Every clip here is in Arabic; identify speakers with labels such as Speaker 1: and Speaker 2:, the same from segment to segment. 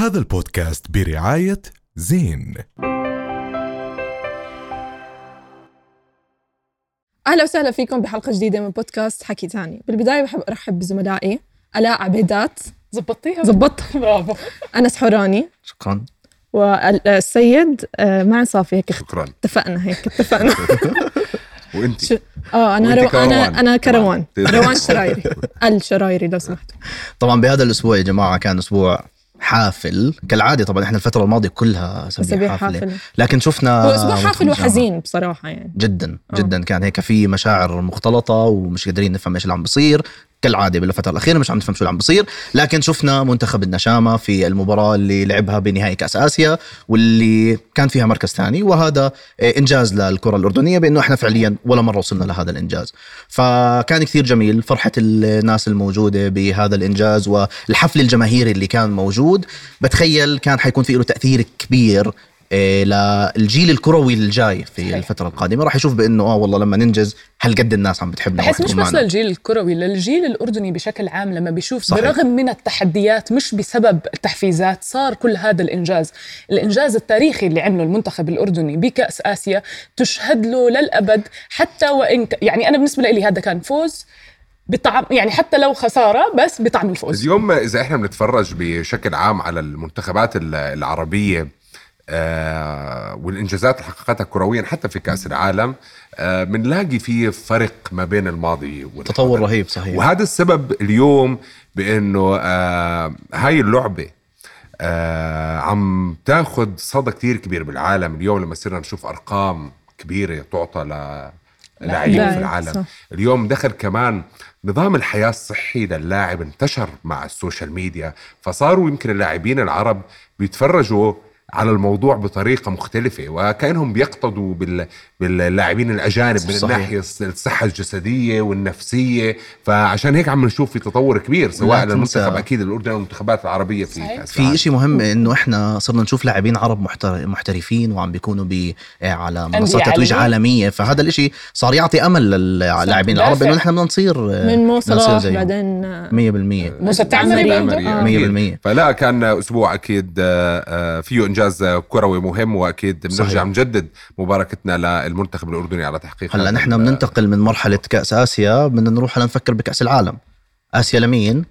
Speaker 1: هذا البودكاست برعاية زين.
Speaker 2: أهلا وسهلا فيكم بحلقة جديدة من بودكاست حكي تاني. بالبداية بحب أرحب بزملائي ألاء عبيدات.
Speaker 3: زبطيها
Speaker 2: زبطت
Speaker 3: برافو.
Speaker 2: أنس حوراني.
Speaker 4: شكرا.
Speaker 2: والسيد آه، مع صافي. هيك
Speaker 5: شكرا.
Speaker 2: اتفقنا هيك اتفقنا.
Speaker 5: وانت
Speaker 2: آه
Speaker 5: أنا
Speaker 2: رو... أنا
Speaker 5: كروان.
Speaker 2: أنا كروان. روان الشرايري الشرايري لو سمحتوا.
Speaker 4: طبعا بهذا الأسبوع يا جماعة كان أسبوع حافل. كالعادة طبعا إحنا الفترة الماضية كلها اسابيع حافلة.
Speaker 2: حافل
Speaker 4: لكن شفنا
Speaker 2: هو أسبوع حافل. وحزين بصراحة يعني.
Speaker 4: جدا
Speaker 2: آه.
Speaker 4: جدا كان هيك في مشاعر مختلطة ومش قادرين نفهم إيش اللي عم بصير كالعادة بالفترة الأخيرة مش عم نفهم شو اللي عم بصير. لكن شفنا منتخب النشامة في المباراة اللي لعبها بنهائي كأس آسيا واللي كان فيها مركز ثاني وهذا آه، إنجاز للكرة الأردنية بأنه إحنا فعليا ولا مرة وصلنا لهذا الإنجاز. فكان كثير جميل فرحة الناس الموجودة بهذا الإنجاز والحفل الجماهيري اللي كان موجود. بتخيل كان حيكون في له تأثير كبير للجيل الكروي الجاي في
Speaker 3: صحيح.
Speaker 4: الفترة القادمة راح يشوف بأنه آه والله لما ننجز هالقد الناس عم بتحبنا
Speaker 3: بحس مش بس. للجيل الكروي للجيل الأردني بشكل عام لما بيشوف
Speaker 4: صحيح.
Speaker 3: برغم من التحديات مش بسبب التحفيزات صار كل هذا الإنجاز الإنجاز التاريخي اللي عمله المنتخب الأردني بكأس آسيا تشهد له للأبد حتى وإن ك- يعني أنا بالنسبة لي هذا كان فوز بطعم يعني حتى لو خسارة بس بطعم الفوز
Speaker 5: اليوم إذا إحنا بنتفرج بشكل عام على المنتخبات ال- العربية آه والإنجازات اللي حققتها كرويا حتى في كأس العالم آه بنلاقي في فرق ما بين الماضي والحاضر.
Speaker 4: تطور رهيب صحيح
Speaker 5: وهذا السبب اليوم بأنه آه هاي اللعبة آه عم تاخذ صدى كتير كبير بالعالم اليوم لما صرنا نشوف أرقام كبيرة تعطى ل
Speaker 2: لاعب،
Speaker 5: في العالم
Speaker 2: صح.
Speaker 5: اليوم دخل كمان نظام الحياة الصحي للاعب انتشر مع ال social media فصاروا يمكن اللاعبين العرب بيتفرجوا على الموضوع بطريقة مختلفة وكأنهم بيقتدوا بال... باللاعبين الأجانب من
Speaker 4: صحيح.
Speaker 5: الناحية الصحة الجسدية والنفسية فعشان هيك عم نشوف في تطور كبير سواء للمنتخب أكيد الأردن والمنتخبات العربية في
Speaker 3: صحيح.
Speaker 4: في. شيء مهم إنه إحنا صرنا نشوف لاعبين عرب محتر- محترفين وعم بيكونوا ب آه، على منصات تتويج
Speaker 3: عالمية.
Speaker 4: عالمية فهذا الشيء صار يعطي أمل للاعبين العرب. إنه نحن بدنا نصير
Speaker 2: من مو
Speaker 4: بدنا نصير
Speaker 2: صلاح. بعدين آه،
Speaker 4: 100%
Speaker 3: موسى التعمري
Speaker 2: التعمري.
Speaker 3: برضه.
Speaker 2: آه.
Speaker 4: مية
Speaker 5: أكيد.
Speaker 4: بالمية.
Speaker 5: فلا كان أسبوع أكيد آه، آه، فيه إنجاز كروي مهم وأكيد بنرجع. نجدد مباركتنا للمنتخب الأردني على تحقيق
Speaker 4: هلا نحن بننتقل من مرحلة كأس آسيا بدنا نروح هلا نفكر بكأس العالم آسيا لمين؟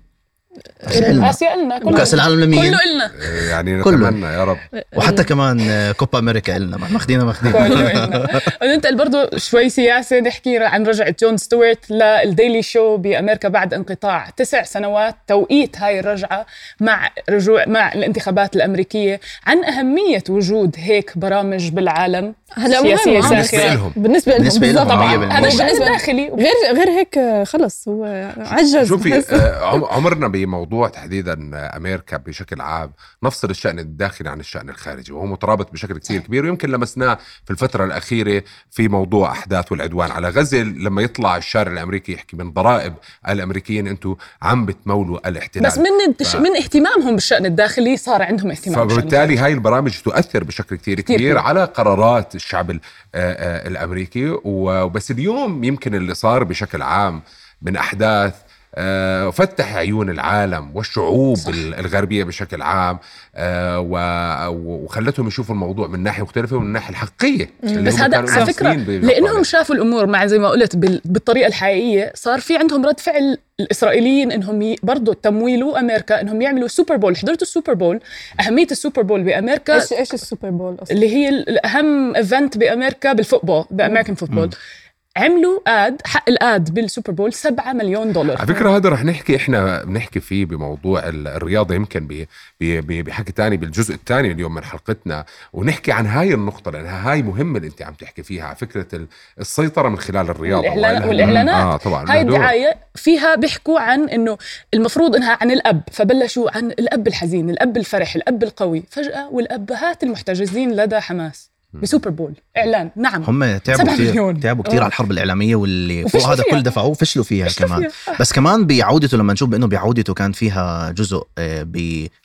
Speaker 3: اسيا لنا كله
Speaker 4: وكاس العالم لمين؟
Speaker 3: كله لنا
Speaker 5: آه، يعني
Speaker 4: كله.
Speaker 5: نتمنى يا رب
Speaker 4: وحتى كمان كوبا أمريكا إلنا ماخذينها ماخذينها
Speaker 3: كله لنا وننتقل برضه شوي سياسه نحكي عن رجعه جون ستوارت للديلي شو بأمريكا بعد انقطاع تسع سنوات توقيت هاي الرجعة مع رجوع مع الانتخابات الأمريكية عن أهمية وجود هيك برامج بالعالم
Speaker 2: هلا
Speaker 3: ساخرة.
Speaker 5: بالنسبة لهم.
Speaker 2: بالنسبة لهم
Speaker 4: بالنسبة لهم
Speaker 2: بالضبط.
Speaker 4: طبعاً.
Speaker 3: هذا الشان
Speaker 2: بالنسبة-
Speaker 3: الداخلي
Speaker 2: غير غير هيك خلص هو عجز
Speaker 5: شوفي. آه، عم- عمرنا بموضوع تحديدا أمريكا بشكل عام نفصل الشأن الداخلي عن الشأن الخارجي وهو مترابط بشكل كثير كبير ويمكن لمسناه في الفترة الأخيرة في موضوع أحداث والعدوان على غزة. لما يطلع الشارع الأمريكي يحكي من ضرائب الأمريكيين أنتم عم بتمولوا الاحتلال.
Speaker 3: بس من التش... من اهتمامهم بالشأن الداخلي صار عندهم اهتمام
Speaker 5: فبالتالي هاي البرامج تؤثر بشكل كتير كبير
Speaker 3: كبير.
Speaker 5: على قرارات الشعب ال- آه، آه، الأمريكي وبس اليوم يمكن اللي صار بشكل عام من أحداث آه، فتح عيون العالم والشعوب
Speaker 3: صح.
Speaker 5: ال- الغربية بشكل عام آه، وخلتهم يشوفوا الموضوع من ناحية مختلفة ومن الناحيه الحقيقية
Speaker 3: بس هذا على فكرة
Speaker 5: لأنهم.
Speaker 3: شافوا الأمور مع زي ما قلت بال- بالطريقة الحقيقية صار في عندهم رد فعل الإسرائيليين إنهم. برضه تمويل أمريكا إنهم يعملوا Super Bowl حضرتوا ال Super Bowl أهمية ال Super
Speaker 2: Bowl بأمريكا إيش إيش ال Super Bowl أصلا
Speaker 3: اللي هي ال- الأهم event بأمريكا بال football ب American football عملوا ad حق ال ad بال Super Bowl 7 مليون دولار
Speaker 5: على فكرة هذا رح نحكي إحنا بنحكي فيه بموضوع ال- الرياضة يمكن بحكي تاني بالجزء الثاني اليوم من حلقتنا ونحكي عن هاي النقطة لانها هاي مهمة اللي أنت عم تحكي فيها على فكرة ال- السيطرة من خلال الرياضة
Speaker 3: والإعلان- والإعلانات.
Speaker 5: آه طبعا
Speaker 3: هاي. الدعاية فيها بيحكوا عن إنه المفروض إنها عن الأب فبلشوا عن الأب الحزين الأب الفرح الأب القوي فجأة والأبّهات المحتجزين لدى حماس ب Super Bowl إعلان نعم
Speaker 4: هم تعبوا كثير
Speaker 3: مليون.
Speaker 4: تعبوا كثير
Speaker 3: آه.
Speaker 4: على الحرب الإعلامية واللي فوق هذا. كل دفعوه فشلوا فيها كمان
Speaker 3: فيها.
Speaker 4: بس كمان بعودته لما نشوف بأنه بعودته كان فيها جزء آه،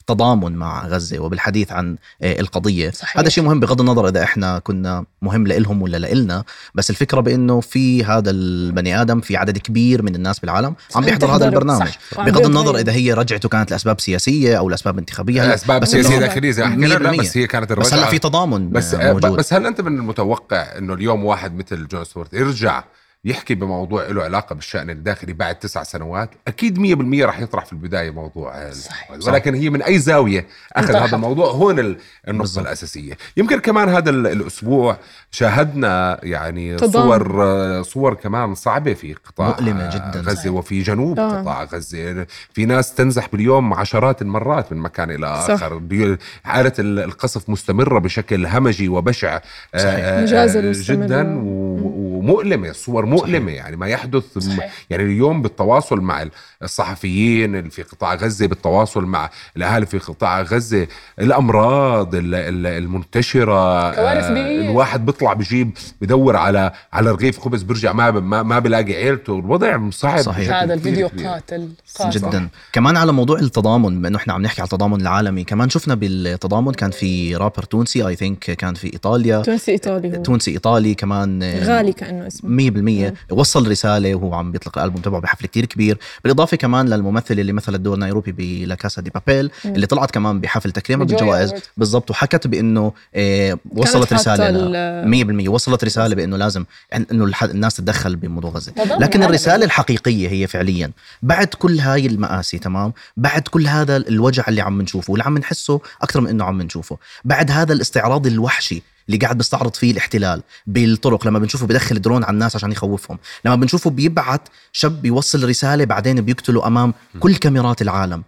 Speaker 4: تضامن مع غزة وبالحديث عن آه، القضية
Speaker 3: صحيح.
Speaker 4: هذا شيء مهم بغض النظر إذا إحنا كنا مهم لإلهم ولا لإلنا بس الفكرة بإنه في هذا البني آدم في عدد كبير من الناس بالعالم عم بيحضر هذا البرنامج
Speaker 2: صح.
Speaker 4: بغض النظر. إذا هي رجعته كانت لأسباب سياسية أو لأسباب انتخابية هلا
Speaker 5: اسباب
Speaker 4: بس سياسية
Speaker 5: داخليه زي ما حكينا لا
Speaker 4: 100%.
Speaker 5: بس هي كانت
Speaker 4: بس هلا
Speaker 5: الرجعة
Speaker 4: في تضامن
Speaker 5: بس
Speaker 4: آه، موجود
Speaker 5: بس هل أنت من المتوقع إنه اليوم واحد مثل جون ستوارت يرجع يحكي بموضوع له علاقة بالشأن الداخلي بعد تسع سنوات أكيد 100% راح يطرح في البداية موضوع ال-
Speaker 3: صحيح.
Speaker 5: ولكن هي من أي زاوية أخذ
Speaker 3: انطرحت.
Speaker 5: هذا الموضوع هون ال- النقطة
Speaker 4: بالضبط.
Speaker 5: الأساسية يمكن كمان هذا ال- الأسبوع شاهدنا يعني. صور صور كمان صعبة في قطاع
Speaker 4: مؤلمة جدا.
Speaker 5: غزة
Speaker 3: صحيح.
Speaker 5: وفي جنوب
Speaker 2: آه.
Speaker 5: قطاع غزة في ناس تنزح باليوم عشرات المرات من مكان إلى
Speaker 2: صح.
Speaker 5: آخر دي- حاله ال- القصف مستمرة بشكل همجي وبشع آه،
Speaker 4: صحيح.
Speaker 5: آه، آه،
Speaker 2: مستمرة.
Speaker 5: جدا و- ومؤلمه الصور مؤلمة يعني ما يحدث
Speaker 3: صحيح.
Speaker 5: يعني اليوم بالتواصل مع الصحفيين اللي في قطاع غزة بالتواصل مع الاهالي في قطاع غزة الأمراض ال- ال- المنتشرة
Speaker 3: كوارث
Speaker 5: آه،. الواحد بيطلع بجيب بدور على على رغيف خبز برجع ما ما, ما بلاقي عيلته الوضع صعب
Speaker 4: صحيح.
Speaker 3: هذا الفيديو. قاتل قاتل
Speaker 4: جدا كمان على موضوع التضامن بما إنه إحنا عم نحكي على التضامن العالمي كمان شفنا بالتضامن كان في رابر تونسي I think كان في إيطاليا
Speaker 2: تونسي إيطالي هو
Speaker 4: تونسي إيطالي كمان آه،
Speaker 2: غالي كانه اسمه.
Speaker 4: 100% وصل رسالة وهو عم بيطلق الألبوم تبعه بحفل كتير كبير. بالإضافة كمان للممثله اللي مثلت دور نيروبي ب La Casa de Papel اللي طلعت كمان بحفل تكريمها بالجوائز. بالضبط. وحكت بإنه آه، وصلت رسالة
Speaker 2: ال-
Speaker 4: ل- 100% وصلت رسالة بإنه لازم إنه الناس تتدخل بموضوع
Speaker 3: غزة.
Speaker 4: لكن. الرسالة الحقيقية هي فعليا بعد كل هاي المآسي تمام؟ بعد كل هذا الوجع اللي عم نشوفه واللي عم نحسه أكثر من إنه عم نشوفه بعد هذا الاستعراض الوحشي اللي قاعد بيستعرض فيه الاحتلال بالطرق لما بنشوفه بدخل درون على الناس عشان يخوفهم لما بنشوفه بيبعت شاب بيوصل رسالة بعدين بيقتله أمام كل كاميرات العالم.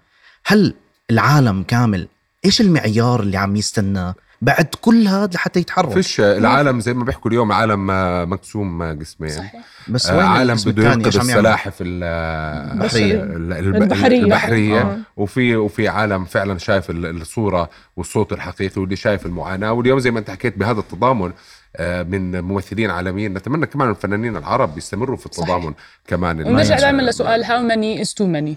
Speaker 4: هل العالم كامل إيش المعيار اللي عم يستناه؟ بعد كل هذا لحتى يتحرك
Speaker 5: فيش العالم زي ما بيحكوا اليوم عالم مقسوم آه، قسمين
Speaker 3: صحيح
Speaker 4: بس
Speaker 5: آه،
Speaker 4: وين
Speaker 5: عالم بده؟ ينقذ؟ السلاحف ال-
Speaker 4: البحرية.
Speaker 5: ال- ال-
Speaker 2: البحرية. آه.
Speaker 5: وفي وفي عالم فعلا شايف ال- الصورة والصوت الحقيقي واللي شايف المعاناة واليوم زي ما انت حكيت بهذا التضامن آه، من ممثلين عالميين نتمنى كمان الفنانين العرب يستمروا في التضامن
Speaker 3: صحيح.
Speaker 5: كمان
Speaker 3: ونرجع
Speaker 5: الناس-
Speaker 3: دائما لسؤال how many is too many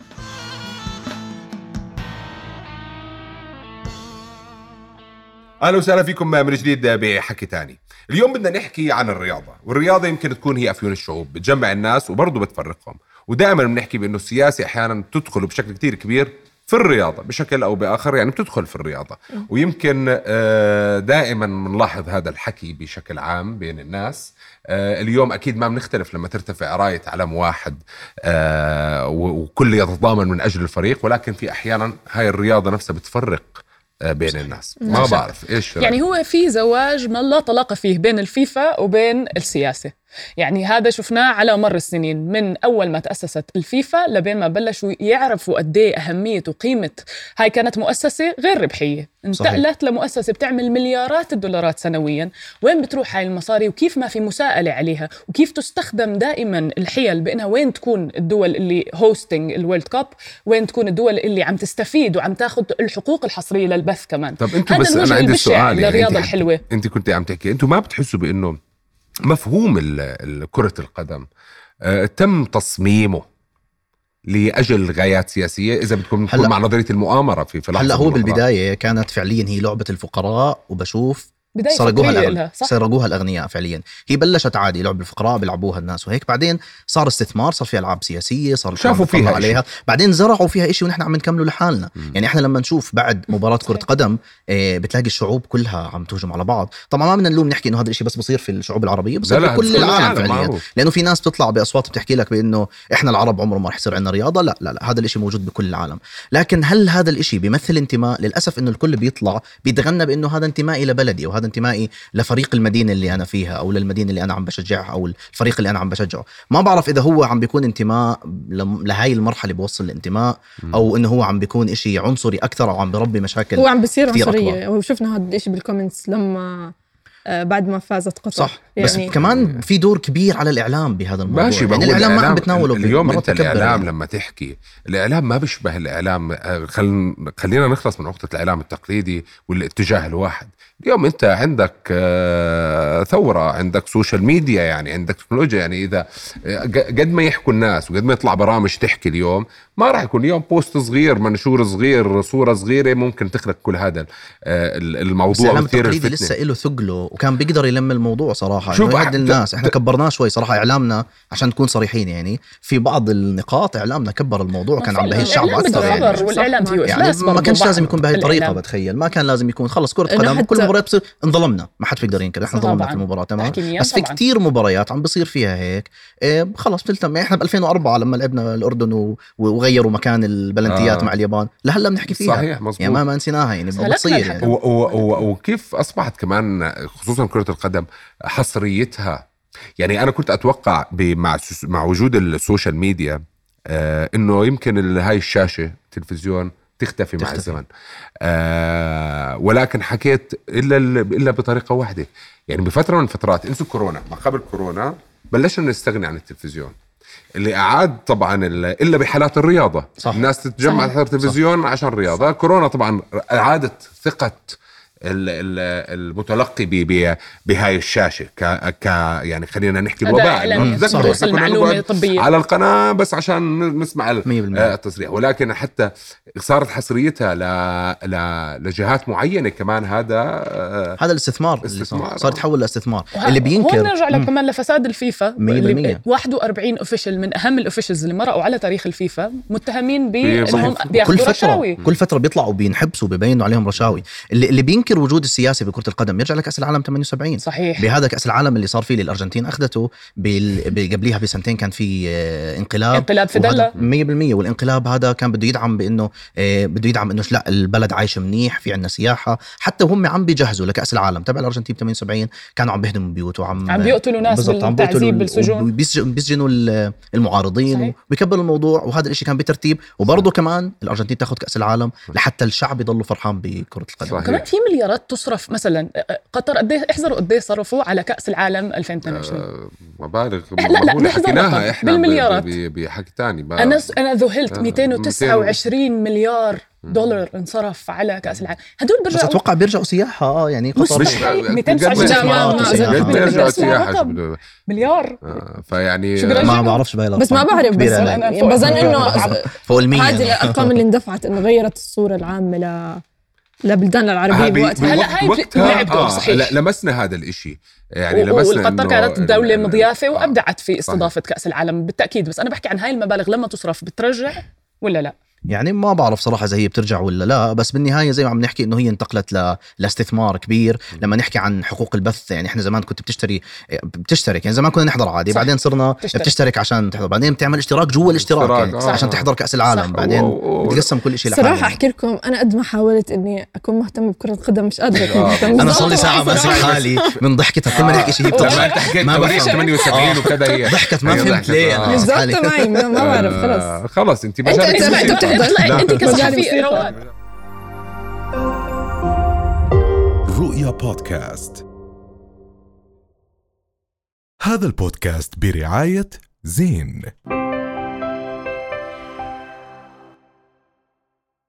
Speaker 5: أهلا وسهلا فيكم من جديد بحكي تاني. اليوم بدنا نحكي عن الرياضة والرياضة يمكن تكون هي أفيون الشعوب بتجمع الناس وبرضه بتفرقهم. ودائما بنحكي بأنه السياسة أحيانا تدخل بشكل كتير كبير في الرياضة بشكل أو بآخر يعني بتدخل في الرياضة. ويمكن آه، دائما بنلاحظ هذا الحكي بشكل عام بين الناس. آه، اليوم أكيد ما بنختلف لما ترتفع راية علم واحد آه، وكل يتضامن من أجل الفريق ولكن في أحيانا هاي الرياضة نفسها بتفرق بين الناس ما. بعرف إيش؟
Speaker 3: يعني هو في زواج ما لا طلاق فيه بين الفيفا وبين السياسة يعني هذا شفناه على مر السنين من أول ما تأسست الفيفا لبين ما بلشوا يعرفوا قد إيه أهمية وقيمة هاي كانت مؤسسة غير ربحية. انتقلت لمؤسسة بتعمل مليارات الدولارات سنويا. وين بتروح هاي المصاري؟ وكيف ما في مساءلة عليها؟ وكيف تستخدم دائما الحيل بأنها وين تكون الدول اللي hosting ال World Cup؟ وين تكون الدول اللي عم تستفيد وعم تاخذ الحقوق الحصرية للبث كمان؟
Speaker 5: طب
Speaker 3: أنتوا
Speaker 5: بس أنا عندي سؤال يعني
Speaker 3: للرياضة
Speaker 5: انت-
Speaker 3: الحلوة.
Speaker 5: أنت كنت عم تحكي أنتوا ما بتحسوا بإنه مفهوم كرة القدم آه، تم تصميمه لأجل غايات سياسية إذا بدكم نكون مع نظرية المؤامرة في في
Speaker 4: هلأ هو. بالبداية كانت فعليا هي لعبة الفقراء وبشوف
Speaker 3: بداية
Speaker 4: سرقوها الأغنياء سرقوها الأغنياء فعليا. هي بلشت عادي لعب الفقراء بيلعبوها الناس وهيك. بعدين صار استثمار صار في ألعاب سياسية صار
Speaker 5: شافوا فيها
Speaker 4: بيطلع
Speaker 5: إشي.
Speaker 4: عليها. بعدين زرعوا فيها شيء ونحن عم نكمله لحالنا.
Speaker 5: مم.
Speaker 4: يعني إحنا لما نشوف بعد مباراة
Speaker 3: كرة.
Speaker 4: قدم آه، بتلاقي الشعوب كلها عم تهجم على بعض. طبعا ما بدنا نلوم نحكي إنه هذا الشيء بس بصير في الشعوب العربية
Speaker 5: لا
Speaker 4: بصير
Speaker 5: لا
Speaker 4: في كل العالم فعليا.
Speaker 5: معروف.
Speaker 4: لأنه في ناس بتطلع بأصوات بتحكي لك بإنه إحنا العرب عمره ما رح يصير عندنا رياضة. لا لا لا هذا الشيء موجود بكل العالم. لكن هل هذا الشيء بيمثل انتماء؟ للأسف إنه الكل بيطلع بيتغنى بإنه هذا انتمائي لبلدي أو هذا انتمائي لفريق المدينة اللي أنا فيها أو للمدينة اللي أنا عم بشجعها أو الفريق اللي أنا عم بشجعه. ما بعرف إذا هو عم بيكون انتماء لم- لهاي المرحلة بوصل الانتماء أو إنه هو عم بيكون إشي عنصري أكثر أو عم بربي مشاكل
Speaker 2: هو عم بيصير عنصرية. وشفنا هذا الشيء بالكومنتس لما آه، بعد ما فازت قطر.
Speaker 4: صح. بس
Speaker 2: يعني
Speaker 4: كمان في دور كبير على الإعلام بهذا الموضوع.
Speaker 5: ماشي
Speaker 4: يعني
Speaker 5: بقول
Speaker 4: الإعلام ما عم بتناوله
Speaker 5: اليوم
Speaker 4: أنت
Speaker 5: الإعلام
Speaker 4: يعني.
Speaker 5: لما تحكي الإعلام ما بيشبه الإعلام. آه، خل... خلينا نخلص من نقطه الإعلام التقليدي والاتجاه الواحد. اليوم أنت عندك آه، ثورة عندك social media يعني عندك تكنولوجيا يعني إذا آه، قد ما يحكوا الناس وقد ما يطلع برامج تحكي اليوم ما راح يكون اليوم post صغير منشور صغير صورة صغيرة ممكن تخلق كل هذا ال-
Speaker 4: بس
Speaker 5: الموضوع
Speaker 4: الإعلام
Speaker 5: وتثير
Speaker 4: التقليدي
Speaker 5: الفتنة.
Speaker 4: لسه له ثقله وكان بيقدر يلم الموضوع صراحة.
Speaker 5: شوف
Speaker 4: شوف
Speaker 5: أح-
Speaker 4: الناس
Speaker 5: إحنا
Speaker 4: كبرناه شوي صراحة إعلامنا عشان نكون صريحين يعني في بعض النقاط إعلامنا كبر الموضوع وكان عم بهيّج الشعب
Speaker 3: أكثر
Speaker 4: يعني
Speaker 3: فيه
Speaker 4: يعني ما كانش لازم يكون بهي الطريقة
Speaker 3: الإعلام.
Speaker 4: بتخيل ما كان لازم يكون خلص
Speaker 2: كرة
Speaker 4: قدم كل مباراة بصير انظلمنا ما حد بيقدر ينكر إحنا
Speaker 3: طبعاً.
Speaker 4: ظلمنا في المباراة تمام بس في. كتير مباريات عم بصير فيها هيك إيه خلص بتلتم يعني إحنا ب 2004 لما لعبنا الأردن وغيروا مكان البلنتيات
Speaker 5: آه.
Speaker 4: مع اليابان لهلا بنحكي فيها
Speaker 5: صحيح مظبوط
Speaker 4: يعني ما ما نسيناها يعني بتصير. يعني
Speaker 5: وكيف أصبحت كمان خصوصا كرة القدم حصريتها يعني أنا كنت أتوقع مع مع وجود ال social media آه إنه يمكن هاي الشاشة التلفزيون تختفي مع
Speaker 4: تختفي.
Speaker 5: الزمن. آه ولكن حكيت إلا ال- إلا بطريقة واحدة. يعني بفترة من الفترات إنسوا كورونا. ما قبل كورونا بلشنا نستغني عن التلفزيون. اللي أعاد طبعا ال- إلا بحالات الرياضة.
Speaker 4: صح.
Speaker 5: الناس تتجمع
Speaker 3: صح.
Speaker 5: تحضر تلفزيون عشان الرياضة. كورونا طبعا أعادت ثقة المتلقي ب- ب- بهاي الشاشة ك, ك يعني خلينا نحكي الوباء كنا
Speaker 3: طبية.
Speaker 5: على القناة بس عشان ن- نسمع ال-
Speaker 4: 100%.
Speaker 5: آه، التصريح ولكن حتى صارت حصريتها ل... ل... لجهات معينة كمان هذا آه،
Speaker 4: هذا الاستثمار اللي
Speaker 5: استثمار،
Speaker 4: صار صار. يتحول لاستثمار اللي بينكر
Speaker 3: هون نرجع لك. كمان لفساد الفيفا
Speaker 4: 100%.
Speaker 3: اللي 41 official من أهم الاوفيشلز اللي مرقوا على تاريخ الفيفا متهمين. بانهم بياخذوا رشاوي
Speaker 4: كل فترة بيطلعوا بينحبسوا ببينوا عليهم رشاوي اللي, اللي بينكر وجود السياسة بكرة القدم. يرجع لكأس العالم 78
Speaker 3: صحيح.
Speaker 4: بهذا كأس العالم اللي صار فيه اللي الأرجنتين أخذته بال... ب- قبليها بسنتين كان في آه، انقلاب.
Speaker 3: انقلاب فيديلا.
Speaker 4: وهذا 100% والانقلاب هذا كان بده يدعم بأنه آه، بده يدعم إنه لا البلد عايش منيح في عندنا سياحة. حتى وهم عم بيجهزوا لكأس العالم. تبع الأرجنتين 78 كانوا عم بيهدموا بيوت وعم
Speaker 3: عم بيقتلوا ناس
Speaker 4: بالضبط، عم بيقتلوا
Speaker 3: بالسجون.
Speaker 4: بيسجنوا ال- المعارضين
Speaker 3: صحيح.
Speaker 4: وبيكبروا الموضوع. وهذا الشيء كان بترتيب. وبرضه كمان الأرجنتين تاخذ كأس العالم لحتى الشعب يضل فرحان بكرة القدم.
Speaker 3: كمان في مليارات تصرف مثلا قطر قد إيه احذروا قد إيه صرفوا على كأس العالم 2022
Speaker 5: آه، مبالغ.
Speaker 3: لا، لا،
Speaker 5: حكيناها. إحنا
Speaker 3: بالمليارات.
Speaker 5: بحكي ثاني
Speaker 3: أنا أنا ذهلت
Speaker 5: آه،
Speaker 3: 229 مليار دولار انصرف على كأس العالم. هدول
Speaker 4: بس
Speaker 3: بيرجعوا
Speaker 4: أتوقع بيرجعوا سياحة آه يعني قطر.
Speaker 5: مش
Speaker 3: 229
Speaker 5: قد ما-
Speaker 2: ما- ما-
Speaker 5: قد ما
Speaker 2: ما-
Speaker 5: يرجعوا
Speaker 3: ما-
Speaker 5: سياحة
Speaker 3: مليار.
Speaker 5: آه، فيعني
Speaker 4: ما. بعرفش بهاي
Speaker 2: بس ما. بعرف بس
Speaker 3: فوق-
Speaker 2: بظن إنه
Speaker 4: فوق المية.
Speaker 2: هذه الأرقام اللي اندفعت إنه غيرت الصورة العامة ل لبلدان
Speaker 5: العربية
Speaker 2: بوقتها.
Speaker 3: هلا هاي
Speaker 5: بوقتها
Speaker 3: لعبته،
Speaker 5: آه
Speaker 3: صحيح.
Speaker 5: لا لمسنا هذا الإشي. يعني لمسنا إنه
Speaker 3: كانت دولة
Speaker 5: ال-
Speaker 3: مضيافة
Speaker 5: آه،
Speaker 3: وأبدعت في
Speaker 5: صحيح.
Speaker 3: استضافة كأس العالم بالتأكيد. بس أنا بحكي عن هاي المبالغ لما تصرف بترجع ولا لا؟
Speaker 4: يعني ما بعرف صراحة إذا هي بترجع ولا لا بس بالنهاية زي ما عم نحكي إنه هي انتقلت ل... لاستثمار كبير لما نحكي عن حقوق البث يعني إحنا زمان كنت بتشتري بتشترك يعني زمان كنا نحضر عادي
Speaker 3: صح.
Speaker 4: بعدين صرنا
Speaker 3: بتشترك.
Speaker 4: بتشترك عشان تحضر بعدين بتعمل اشتراك جوا الاشتراك
Speaker 5: اشتراك،
Speaker 4: يعني
Speaker 5: آه.
Speaker 4: عشان تحضر كأس العالم
Speaker 3: صح.
Speaker 4: بعدين
Speaker 5: و-
Speaker 4: بتقسم كل شيء صراحة.
Speaker 2: أحكي لكم أنا قد ما حاولت إني أكون مهتمه بكرة القدم مش قادرة أكون
Speaker 5: آه.
Speaker 2: مهتمه
Speaker 4: أنا صار لي
Speaker 3: ساعة.
Speaker 4: ماسك حالي من ضحكتها كل ما نحكي شيء بتضحك
Speaker 5: حكيت
Speaker 4: ما بفهم.
Speaker 5: 78 وكذا هي
Speaker 4: ضحكت ما فهمت ليه
Speaker 5: آه.
Speaker 4: أنا
Speaker 2: بالضبط
Speaker 4: حالي.
Speaker 2: معي ما بعرف خلص
Speaker 5: آه، خلص
Speaker 2: أنت أنت
Speaker 3: كصحفي.
Speaker 1: رؤيا بودكاست. هذا البودكاست برعاية زين.